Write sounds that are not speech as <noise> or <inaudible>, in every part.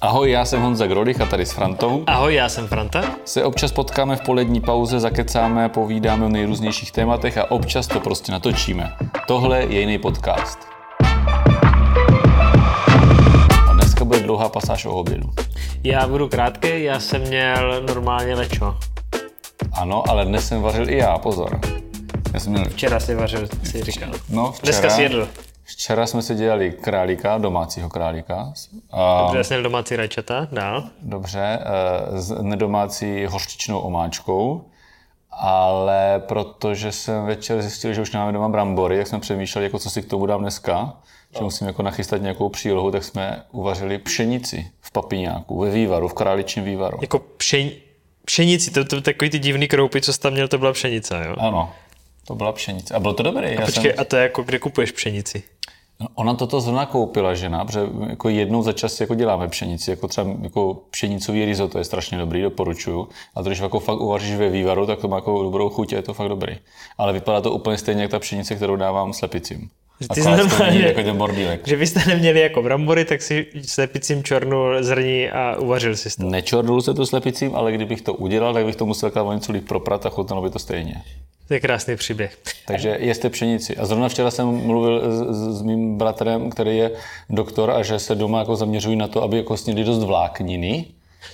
Ahoj, já jsem Honza Grolich a tady s Frantou. Ahoj, já jsem Franta. Se občas potkáme v polední pauze, zakecáme, povídáme o nejrůznějších tématech a občas to prostě natočíme. Tohle je jiný podcast. A dneska bude dlouhá pasáž o obědu. Já budu krátký, já jsem měl normálně lečo. Ano, ale dnes jsem vařil i já, pozor. Já jsem měl... Včera si vařil, si říkal. No, včera, Dneska si jedl. Včera jsme si dělali králíka, domácího králíka. A, Dobře, jsem domácí rajčata, dál. dobře, eh, s nedomácí hořčičnou omáčkou. Ale protože jsem večer zjistil, že už nemáme doma brambory, jak jsme přemýšleli, jako co si k tomu dám dneska, že musím jako nachystat nějakou přílohu, tak jsme uvařili pšenici v papiňáku, ve vývaru, v králičním vývaru. Jako pšen... pšenici, to, to, takový ty divný kroupy, co jsi tam měl, to byla pšenice, jo? Ano, to byla pšenice. A bylo to dobré. Já Počkej, a to je jako, kde kupuješ pšenici? No, Ona toto zrovna koupila žena, protože jako jednou za čas jako děláme pšenici, jako třeba jako pšenicový risotto je strašně dobrý, doporučuju. A to, když jako fakt uvaříš ve vývaru, tak to má jako dobrou chuť a je to fakt dobrý. Ale vypadá to úplně stejně jak ta pšenice, kterou dávám slepicím. Ty to není normálně- jako ten bordílek. Že byste neměli jako brambory, tak si slepicím čornul zrní a uvařil si to. Nečordul se to slepicím, ale kdybych to udělal, tak bych to musel o něco líp proprat a chutnalo by to stejně. To je krásný příběh. Takže jeste pšenici. A zrovna včera jsem mluvil s, s, s mým bratrem, který je doktor a že se doma jako zaměřují na to, aby jako snědli dost vlákniny.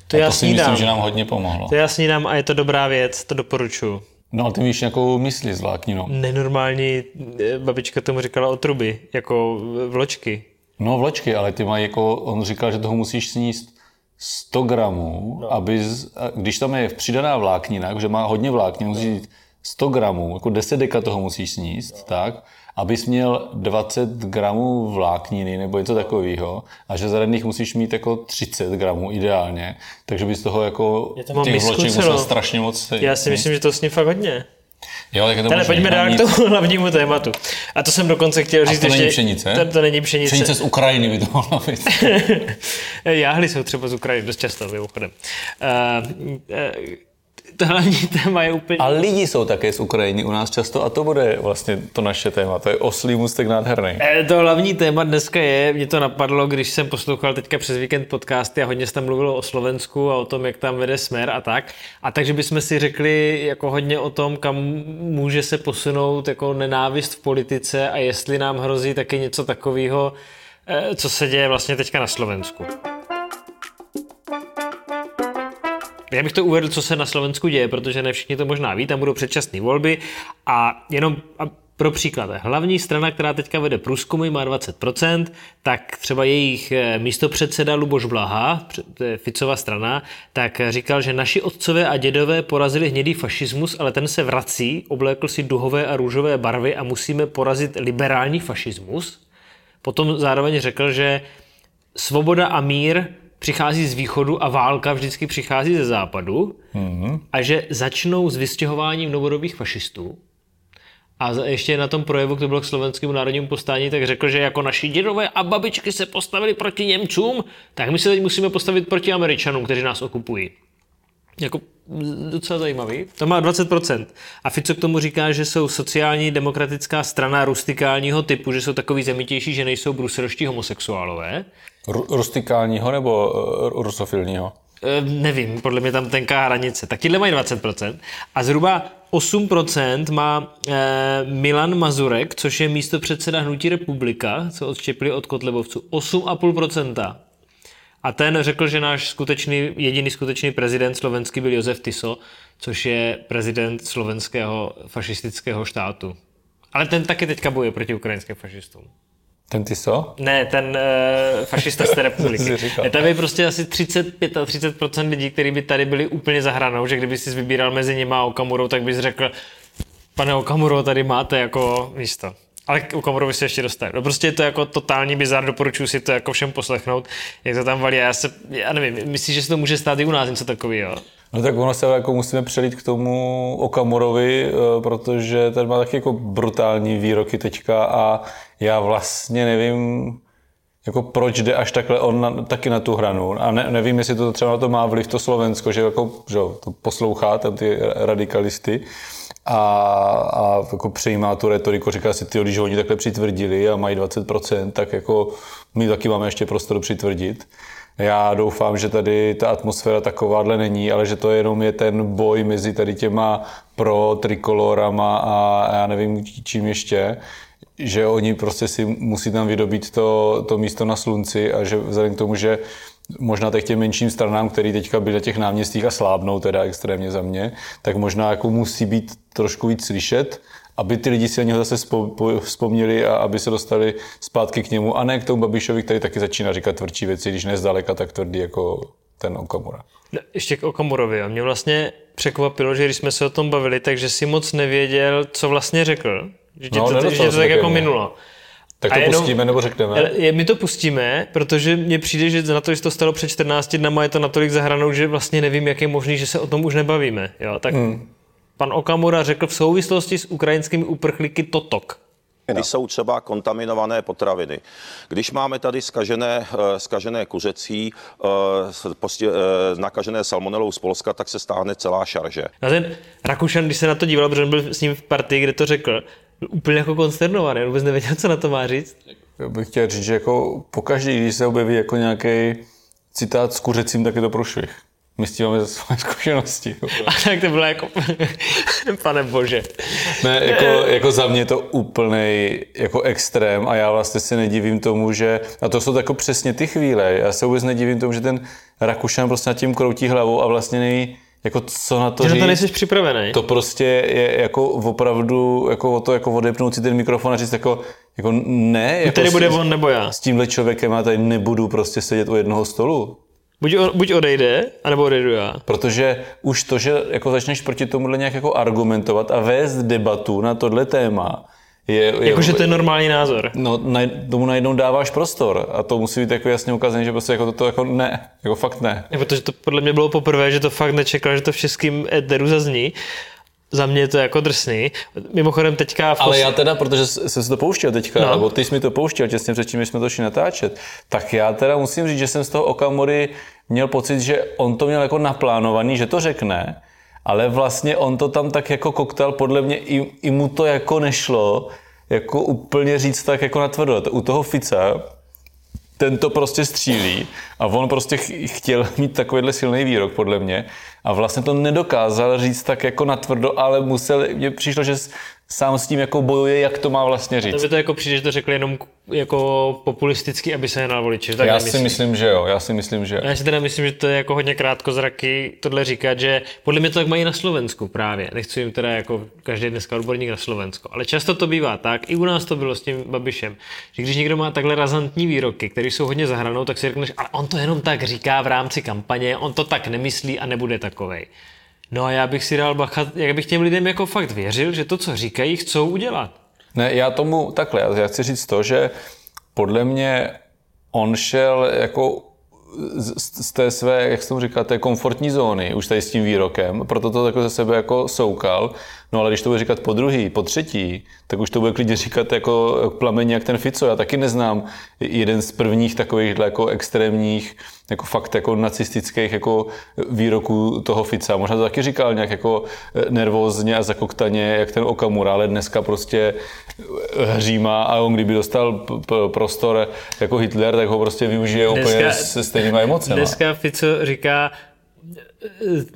To a já to si myslím, že nám hodně pomohlo. To já snídám a je to dobrá věc, to doporučuju. No ale ty víš nějakou mysli s vlákninou. Nenormální, eh, babička tomu říkala otruby, jako vločky. No vločky, ale ty mají jako, on říkal, že toho musíš sníst 100 gramů, no. aby, když tam je přidaná vláknina, že má hodně vláknin, musíš jít 100 gramů, jako 10 deka toho musíš sníst, no. tak, abys měl 20 gramů vlákniny nebo něco takového a že za nich musíš mít jako 30 gramů ideálně, takže bys toho jako to těch vloček musel strašně moc Já si myslím, že to sním fakt hodně. Jo, tak to Ale možný. pojďme No, dál k tomu hlavnímu tématu. A to jsem dokonce chtěl říct to není ještě... pšenice? To, to není pšenice. Pšenice z Ukrajiny by to mohlo být. <laughs> Jáhly jsou třeba z Ukrajiny dost často, mimochodem. Uh, uh, <laughs> to hlavní téma je úplně... A lidi jsou také z Ukrajiny u nás často a to bude vlastně to naše téma. To je oslý mustek nádherný. Eh, To hlavní téma dneska je, mě to napadlo, když jsem poslouchal teďka přes víkend podcasty a hodně se tam mluvilo o Slovensku a o tom, jak tam vede smer a tak. A takže bychom si řekli jako hodně o tom, kam může se posunout jako nenávist v politice a jestli nám hrozí taky něco takového, eh, co se děje vlastně teďka na Slovensku. Já bych to uvedl, co se na Slovensku děje, protože ne všichni to možná ví, tam budou předčasné volby a jenom pro příklad, hlavní strana, která teďka vede průzkumy, má 20%, tak třeba jejich eh, místopředseda Luboš Blaha, pře- to je Ficova strana, tak říkal, že naši otcové a dědové porazili hnědý fašismus, ale ten se vrací, oblékl si duhové a růžové barvy a musíme porazit liberální fašismus. Potom zároveň řekl, že svoboda a mír přichází z východu a válka vždycky přichází ze západu mm-hmm. a že začnou s vystěhováním novodobých fašistů. A ještě na tom projevu, který byl k slovenskému národnímu povstání, tak řekl, že jako naši dědové a babičky se postavili proti Němcům, tak my se teď musíme postavit proti Američanům, kteří nás okupují. Jako docela zajímavý. To má 20%. A Fico k tomu říká, že jsou sociální demokratická strana rustikálního typu, že jsou takový zemitější, že nejsou bruselští homosexuálové. Ru- rustikálního nebo uh, rusofilního? E, nevím, podle mě tam tenká hranice. Tak tyhle mají 20%. A zhruba 8% má e, Milan Mazurek, což je místo předseda Hnutí republika, co odštěpili od Kotlebovců. 8,5%. A ten řekl, že náš skutečný, jediný skutečný prezident slovenský byl Josef Tiso, což je prezident slovenského fašistického štátu. Ale ten taky teďka bojuje proti ukrajinským fašistům. Ten Tiso? Ne, ten uh, fašista z té republiky. <laughs> je prostě asi 35 a 30% lidí, kteří by tady byli úplně za hranou, že kdyby si vybíral mezi nimi a Okamurou, tak bys řekl, pane Okamuro, tady máte jako místo. Ale k Okamurovi se ještě dostane. No prostě je to jako totální bizar, doporučuji si to jako všem poslechnout, jak to tam valí. Já, se, já nevím, myslíš, že se to může stát i u nás něco takového? No tak ono se jako musíme přelít k tomu Okamurovi, eh, protože ten má taky jako brutální výroky teďka a já vlastně nevím, jako proč jde až takhle on na, taky na tu hranu. A ne, nevím, jestli to třeba na to má vliv to Slovensko, že, jako, že to poslouchá tam ty radikalisty a, a jako přejímá tu retoriku, říká si, ty, když oni takhle přitvrdili a mají 20%, tak jako my taky máme ještě prostor přitvrdit. Já doufám, že tady ta atmosféra takováhle není, ale že to jenom je ten boj mezi tady těma pro trikolorama a já nevím čím ještě, že oni prostě si musí tam vydobít to, to místo na slunci a že vzhledem k tomu, že možná těch těm menším stranám, který teďka byly na těch náměstích a slábnou teda extrémně za mě, tak možná jako musí být trošku víc slyšet, aby ty lidi si na něho zase vzpomněli a aby se dostali zpátky k němu a ne k tomu Babišovi, který taky začíná říkat tvrdší věci, když ne zdaleka tak tvrdý jako ten Okamura. No, ještě k Okamurovi. A mě vlastně překvapilo, že když jsme se o tom bavili, takže si moc nevěděl, co vlastně řekl. Že tě No, to, že tě to tak jako minulo. Tak A to jenom- pustíme nebo řekneme? My to pustíme, protože mně přijde, že na to, že to stalo před 14 dnama, je to natolik zahranou, že vlastně nevím, jak je možný, že se o tom už nebavíme. Jo? Tak hmm. pan Okamura řekl v souvislosti s ukrajinskými uprchlíky totok. kdy jsou třeba kontaminované potraviny. Když máme tady skažené, eh, skažené kuřecí, eh, postě, eh, nakažené salmonelou z Polska, tak se stáhne celá šarže. A ten Rakušan, když se na to díval, protože on byl s ním v partii, kde to řekl, úplně jako konsternovaný, on vůbec nevěděl, co na to má říct. Já bych chtěl říct, že jako pokaždý, když se objeví jako nějaký citát s kuřecím, tak je to průšvih. My s tím máme svoje <laughs> zkušenosti. A tak to bylo jako, <laughs> pane bože. Ne, jako, jako za mě je to úplný jako extrém a já vlastně se nedivím tomu, že, a to jsou jako přesně ty chvíle, já se vůbec nedivím tomu, že ten Rakušan prostě nad tím kroutí hlavou a vlastně neví, jako co na to Že na říct. to nejsi připravený. To prostě je jako opravdu jako o to jako odepnout si ten mikrofon a říct jako, jako ne, jako Tady s- bude on nebo já. s tímhle člověkem já tady nebudu prostě sedět u jednoho stolu. Buď, o, buď odejde, anebo odejdu já. Protože už to, že jako začneš proti tomuhle nějak jako argumentovat a vést debatu na tohle téma, je, je Jakože to je normální názor. No, naj, tomu najednou dáváš prostor a to musí být jako jasně ukázané, že prostě jako toto jako ne, jako fakt ne. Je, Protože to podle mě bylo poprvé, že to fakt nečekal, že to v českým éteru zazní. Za mě je to jako drsný. Mimochodem teďka v Ale já teda, protože jsem si to pouštěl teďka, No. nebo ty jsi mi to pouštěl těsně předtím, než jsme to šli natáčet, tak já teda musím říct, že jsem z toho Okamury měl pocit, že on to měl jako naplánovaný, že to řekne, ale vlastně on to tam tak jako koktal, podle mě i, i mu to jako nešlo, jako úplně říct tak jako natvrdo. U toho Fica, ten to prostě střílí a on prostě ch- chtěl <laughs> mít takovýhle silný výrok, podle mě. A vlastně to nedokázal říct tak jako natvrdo, ale musel, mně přišlo, že sám s tím jako bojuje, jak to má vlastně říct. Tebe to jako přijde, že to řekl jenom jako populisticky, aby se hnal voliči. Tak Já nemyslí. si myslím, že jo, já si myslím, že Já si teda myslím, že to je jako hodně krátkozraky tohle říkat, že podle mě to tak mají na Slovensku právě. Nechci jim teda jako každý dneska odborník na Slovensko. Ale často to bývá tak, i u nás to bylo s tím Babišem, že když někdo má takhle razantní výroky, které jsou hodně zahranou, tak si řekneš, ale on to jenom tak říká v rámci kampaně, on to tak nemyslí a nebude takovej. No a já bych si dal bacha, jak bych těm lidem jako fakt věřil, že to, co říkají, chcou udělat. Ne, já tomu takhle, já- chci říct to, že podle mě on šel jako z, té své, jak se tomu říká, té komfortní zóny, už tady s tím výrokem, proto to jako ze sebe jako soukal, no ale když to bude říkat po druhý, po třetí, tak už to bude klidně říkat jako plamen jak ten Fico, já taky neznám jeden z prvních takových jako extrémních, jako fakt jako nacistických jako výroků toho Fica. Možná to taky říkal nějak jako nervózně a zakoktaně, jak ten Okamura, ale dneska prostě hříma a on kdyby dostal prostor jako Hitler, tak ho prostě využije úplně Dneska- se stejnýma emocemi. Dneska Fico říká,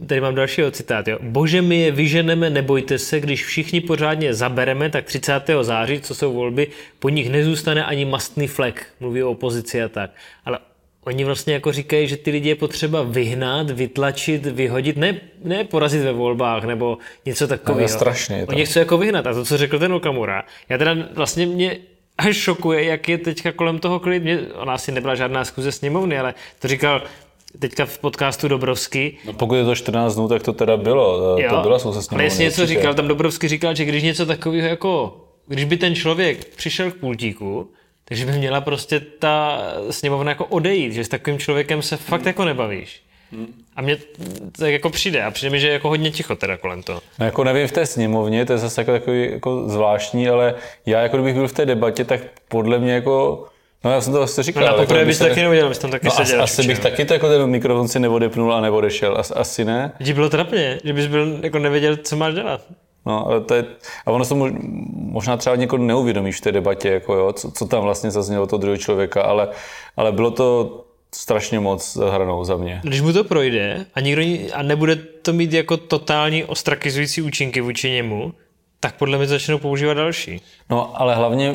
tady mám dalšího citát, jo. Bože, my je vyženeme, nebojte se, když všichni pořádně zabereme, tak 30. září, co jsou volby, po nich nezůstane ani mastný flek. Mluví o opozici a tak. Ale oni vlastně jako říkají, že ty lidi je potřeba vyhnat, vytlačit, vyhodit, ne, ne porazit ve volbách nebo něco takového. strašně je to. Oni chcou jako vyhnat. A to, co řekl ten Okamura, já teda vlastně mě až šokuje, jak je teďka kolem toho klid. Mě, ona asi nebyla žádná zkuze sněmovny, ale to říkal teďka v podcastu Dobrovský. No, pokud je to 14 dnů, tak to teda bylo. To byla souce ale jestli něco říkal, tam Dobrovský říkal, že když něco takového jako, když by ten člověk přišel k pultíku, takže by měla prostě ta sněmovna jako odejít, že s takovým člověkem se fakt jako nebavíš. A mně tak jako přijde. A přijde mi, že je jako hodně ticho teda kolem toho. No jako nevím v té sněmovně, to je zase jako takový jako zvláštní, ale já jako kdybych byl v té debatě, tak podle mě jako, no já jsem to vlastně říkal. No na jako poprvé by bys taky neudělal, bys tam taky No, asi, seděl. asi bych taky to jako ten mikrofon si neodepnul a neodešel, As, asi ne. Ti bylo trapně, že bys byl, jako nevěděl, co máš dělat. No, ale to je, a ono se mož, možná třeba někoho neuvědomíš v té debatě, jako jo, co, co tam vlastně zaznělo toho druhého člověka, ale, ale bylo to strašně moc hranou za mě. Když mu to projde a, nikdo, a nebude to mít jako totální ostrakizující účinky vůči němu, tak podle mě začnou používat další. No, ale hlavně,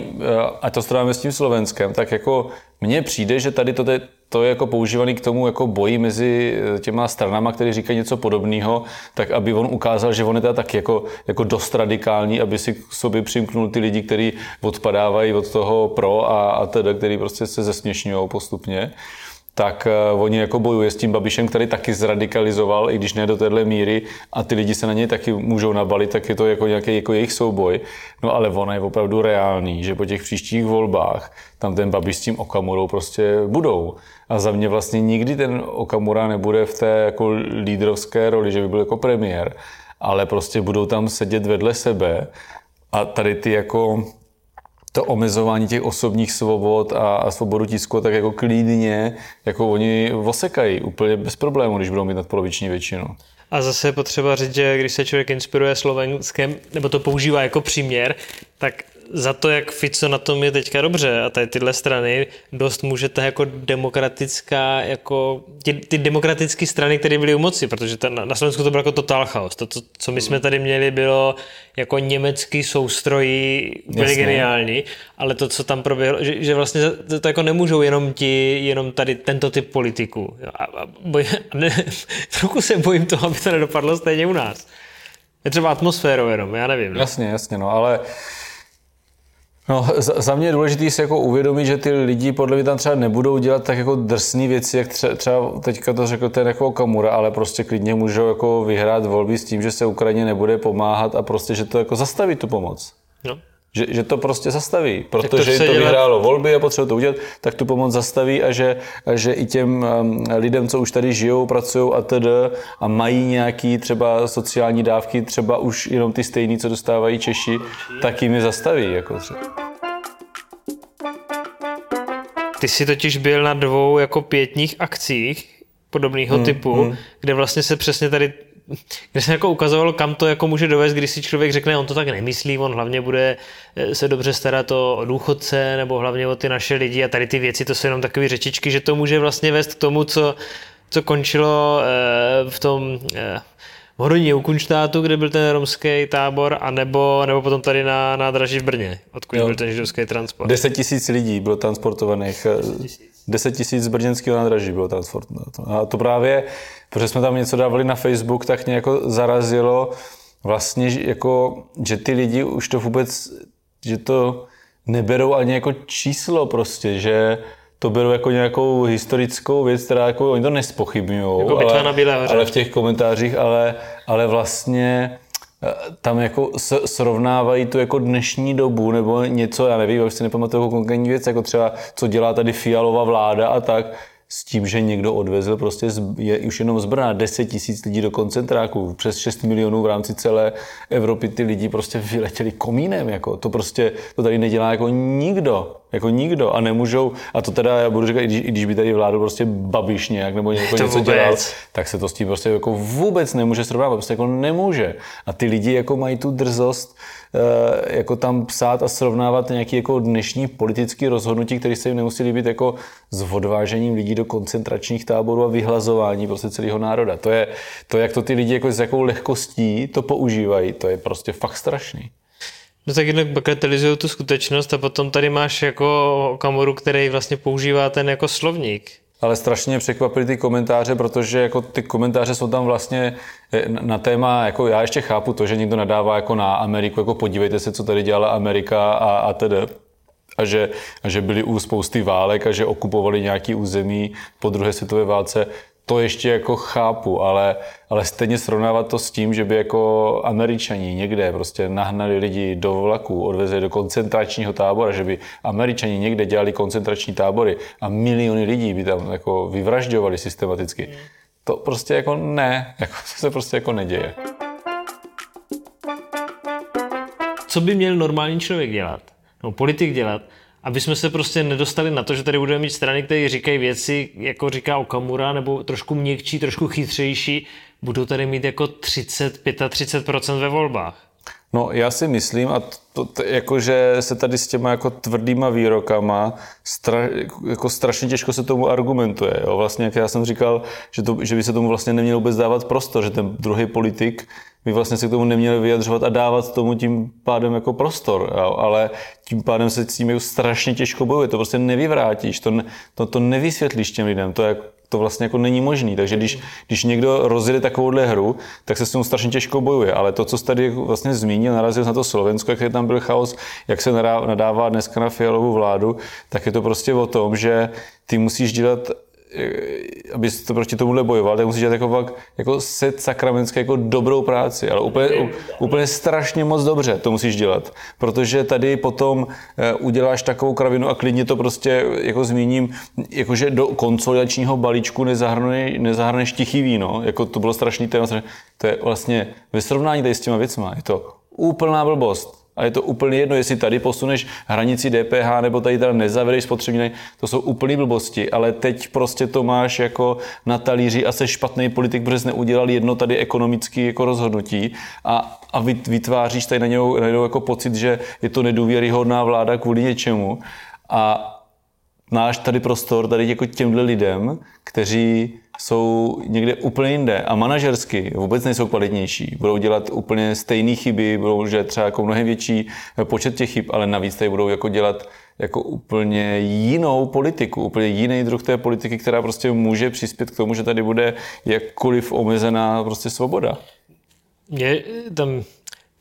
a to stráváme s tím Slovenskem, tak jako mně přijde, že tady to, to je jako používaný k tomu jako boji mezi eh, těma stranama, které říkají něco podobného, tak aby on ukázal, že on je tak jako, jako dost radikální, aby si k sobě přimknul ty lidi, kteří odpadávají od toho pro a, a teda, který prostě se zesměšňují postupně tak uh, oni jako bojuje s tím Babišem, který taky zradikalizoval, i když ne do téhle míry, a ty lidi se na něj taky můžou nabalit, tak je to jako nějaký jako jejich souboj. No ale ono je opravdu reálný, že po těch příštích volbách tam ten Babiš s tím Okamurou prostě budou. A za mě vlastně nikdy ten Okamura nebude v té jako lídrovské roli, že by byl jako premiér, ale prostě budou tam sedět vedle sebe a tady ty jako to omezování těch osobních svobod a, a svobodu tisku, tak jako klidně, jako oni osekají úplně bez problémů, když budou mít nadpoloviční většinu. A zase potřeba říct, že když se člověk inspiruje Slovenskem, nebo to používá jako příměr, tak za to, jak Fico na tom je teďka dobře a tady tyhle strany, dost můžete jako demokratická, jako ty, ty demokratické strany, které byly u moci, protože ten, na Slovensku to bylo jako totál chaos. To, to, co my jsme tady měli, bylo jako německý soustrojí byly Jasně. geniální, ale to, co tam proběhlo, že, že vlastně to, to jako nemůžou jenom ti, jenom tady tento typ politiků. A, a boj, <laughs> ne, trochu se bojím toho, aby to nedopadlo stejně u nás. Je třeba atmosférou jenom, já nevím. No. Jasně, jasně, no, ale No, za mě je důležité si jako uvědomit, že ty lidi podle mě tam třeba nebudou dělat tak jako drsné věci, jak třeba, třeba teďka to řekl ten jako Kamura, ale prostě klidně můžou jako vyhrát volby s tím, že se Ukrajině nebude pomáhat a prostě, že to jako zastaví tu pomoc. No. Že, že to prostě zastaví, protože to dělat... vyhrálo volby a potřebuje to udělat, tak tu pomoc zastaví a že, a že i těm um, lidem, co už tady žijou, pracují a td. a mají nějaký třeba sociální dávky, třeba už jenom ty stejný, co dostávají Češi, tak jim je zastaví. Jako třeba. Ty jsi totiž byl na dvou jako pětních akcích podobného hmm, typu, hmm. kde vlastně se přesně tady kde se jako ukazovalo, kam to jako může dovést, když si člověk řekne, on to tak nemyslí, on hlavně bude eh, se dobře starat o důchodce nebo hlavně o ty naše lidi a tady ty věci, to jsou jenom takové řečičky, že to může vlastně vést k tomu, co, co končilo eh, v tom eh, v Hodoní u Kunštátu, kde byl ten romský tábor, a nebo, nebo potom tady na nádraží v Brně, odkud jo. byl ten židovský transport. 10 tisíc lidí bylo transportovaných. 10 tisíc z brněnského nádraží bylo transportováno. A to právě protože jsme tam něco dávali na Facebook, tak mě jako zarazilo vlastně, jako, že ty lidi už to vůbec, že to neberou ani jako číslo prostě, že to berou jako nějakou historickou věc, která jako, oni to nespochybňují, jako ale, ale v těch komentářích, ale, ale vlastně tam jako srovnávají tu jako dnešní dobu nebo něco, já nevím, už si nepamatuju konkrétní věc, jako třeba co dělá tady Fialová vláda a tak, s tím, že někdo odvezl prostě z, je už jenom zbrná 10 tisíc lidí do koncentráků, přes 6 milionů v rámci celé Evropy ty lidi prostě vyletěli komínem, jako. To prostě, to tady nedělá jako nikdo, jako nikdo a nemůžou, a to teda já budu říkat, i když, i když by tady vládl prostě babiš nějak nebo něco, něco dělal, tak se to s tím prostě jako vůbec nemůže srovnávat, prostě jako nemůže. A ty lidi jako mají tu drzost, Eh, jako tam psát a srovnávat nějaké jako dnešní politické rozhodnutí, které se jim nemusí líbit jako s odvážením lidí do koncentračních táborů a vyhlazování prostě celého národa. To je, to jak to ty lidi jako s jakou lehkostí to používají, to je prostě fakt strašný. No tak jednak bagatelizují tu skutečnost a potom tady máš jako kamoru, který vlastně používá ten jako slovník. Ale strašně překvapily ty komentáře, protože jako ty komentáře jsou tam vlastně eh, na téma, jako já ještě chápu to, že někdo nadává jako na Ameriku, jako podívejte se, co tady dělala Amerika a, a tedy. A že, a že byli u spousty válek a že okupovali nějaký území po druhé světové válce to ještě jako chápu, ale, ale stejně srovnávat to s tím, že by jako američani někde prostě nahnali lidi do vlaku, odvezli do koncentračního tábora, že by američani někde dělali koncentrační tábory a miliony lidí by tam jako vyvražďovali systematicky. To prostě jako ne, <laughs> jako to se prostě jako neděje. Co by měl normální člověk dělat? No, politik dělat, aby jsme se prostě nedostali na to, že tady budeme mít strany, které říkají věci, jako říká Okamura, nebo trošku měkčí, trošku chytřejší, budou tady mít jako 30, 35% ve volbách. No já si myslím, a jakože se tady s těma jako tvrdýma výrokama stra, jako strašně těžko se tomu argumentuje. Jo? Vlastně, jak já jsem říkal, že, to, že by se tomu vlastně neměl vůbec dávat prostor, že ten druhý politik by vlastně se k tomu neměli vyjadřovat a dávat tomu tím pádem jako prostor, jo? ale tím pádem se s tím jako strašně těžko bojuje. To prostě nevyvrátíš, to, to, to nevysvětlíš těm lidem. To je to vlastně jako není možný. Takže když, když někdo rozjede takovouhle hru, tak se s tím strašně těžko bojuje. Ale to, co jsi tady vlastně zmínil, narazil na to Slovensko, jak je tam byl chaos, jak se nadává dneska na fialovou vládu, tak je to prostě o tom, že ty musíš dělat Eh, aby to proti tomuhle bojoval, tak musíš dělat jako, fakt, jako set sakramentské jako dobrou práci, ale úplně, úplně strašně moc dobře to musíš dělat, protože tady potom eh, uděláš takovou kravinu a klidně to prostě, jako zmíním, jakože do konsolidačního balíčku nezahrneš, nezahrneš tichý víno, jako to bylo strašný téma, to je vlastně ve srovnání tady s těma věcma, je to úplná blbost. A je to úplně jedno, jestli tady posuneš hranici DPH nebo tady teda nezavedeš spotřební to jsou úplný blbosti, ale teď prostě to máš jako na talíři a se špatný politik, protože jsi neudělal jedno tady ekonomické jako rozhodnutí. A, a vytváříš tady na něj jako pocit, že je to nedůvěryhodná vláda kvůli něčemu. A máš tady prostor tady jako těmhle lidem, kteří jsou někde úplně jinde a manažersky vůbec nejsou kvalitnější. Budou dělat úplně stejné chyby, budou že třeba jako mnohem větší počet těch chyb, ale navíc tady budou jako dělat jako úplně jinou politiku, úplně jiný druh té politiky, která prostě může přispět k tomu, že tady bude jakkoliv omezená prostě svoboda. Je tam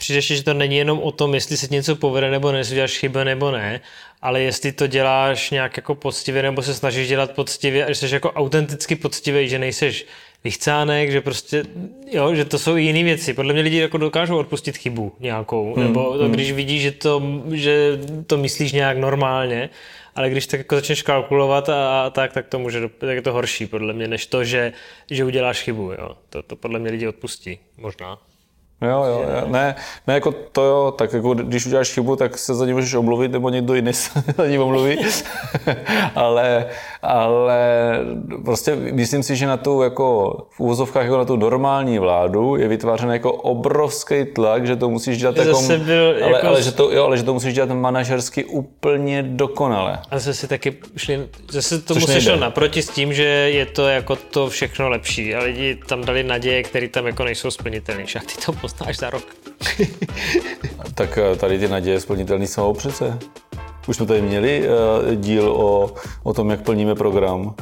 přijdeš, že to není jenom o tom, jestli se něco povede nebo ne, jestli děláš chybu nebo ne, ale jestli to děláš nějak jako poctivě nebo se snažíš dělat poctivě a že jsi jako autenticky poctivý, že nejseš vychcánek, že prostě, jo, že to jsou jiné věci. Podle mě lidi jako dokážou odpustit chybu nějakou, hmm, nebo to, hmm. když vidí, že to, že to myslíš nějak normálně, ale když tak jako začneš kalkulovat a, a tak, tak to může, tak je to horší podle mě, než to, že, že uděláš chybu, jo. To, to podle mě lidi odpustí, možná. Jo, jo, jo. Ne, ne, jako to jo, tak jako když uděláš chybu, tak se za ní můžeš omluvit, nebo někdo jiný se <laughs> za ní omluví. <laughs> ale, ale prostě myslím si, že na tu jako v úvozovkách jako na tu normální vládu je vytvářen jako obrovský tlak, že to musíš dělat jako, byl ale, jako... ale, že to, jo, ale že to musíš dělat manažersky úplně dokonale. A zase taky šli, zase to musíš šel naproti s tím, že je to jako to všechno lepší a lidi tam dali naděje, které tam jako nejsou splnitelné. A ty to poznáš za rok. <laughs> tak eh, tady ty naděje splnitelné jsou přece. Už jsme tady měli uh, díl o, o tom, jak plníme program.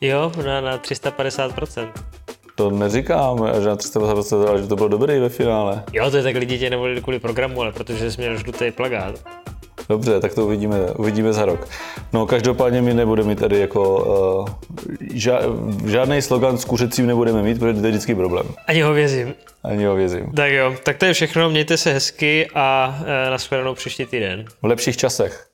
Jo, na, na 350%. To neříkám, že na 350%, ale že to bylo dobrý ve finále. Jo, to je tak lidi tě nevolili kvůli programu, ale protože jsi měl žlutý plagát. Dobře, tak to uvidíme, uvidíme za rok. No každopádně my nebudeme mít tady jako uh, ža, žádný slogan s kuřecím nebudeme mít, protože to je vždycky problém. Ani ho vězím. Ani ho vězím. Tak jo, tak to je všechno, mějte se hezky a uh, nashledanou příští týden. V lepších časech.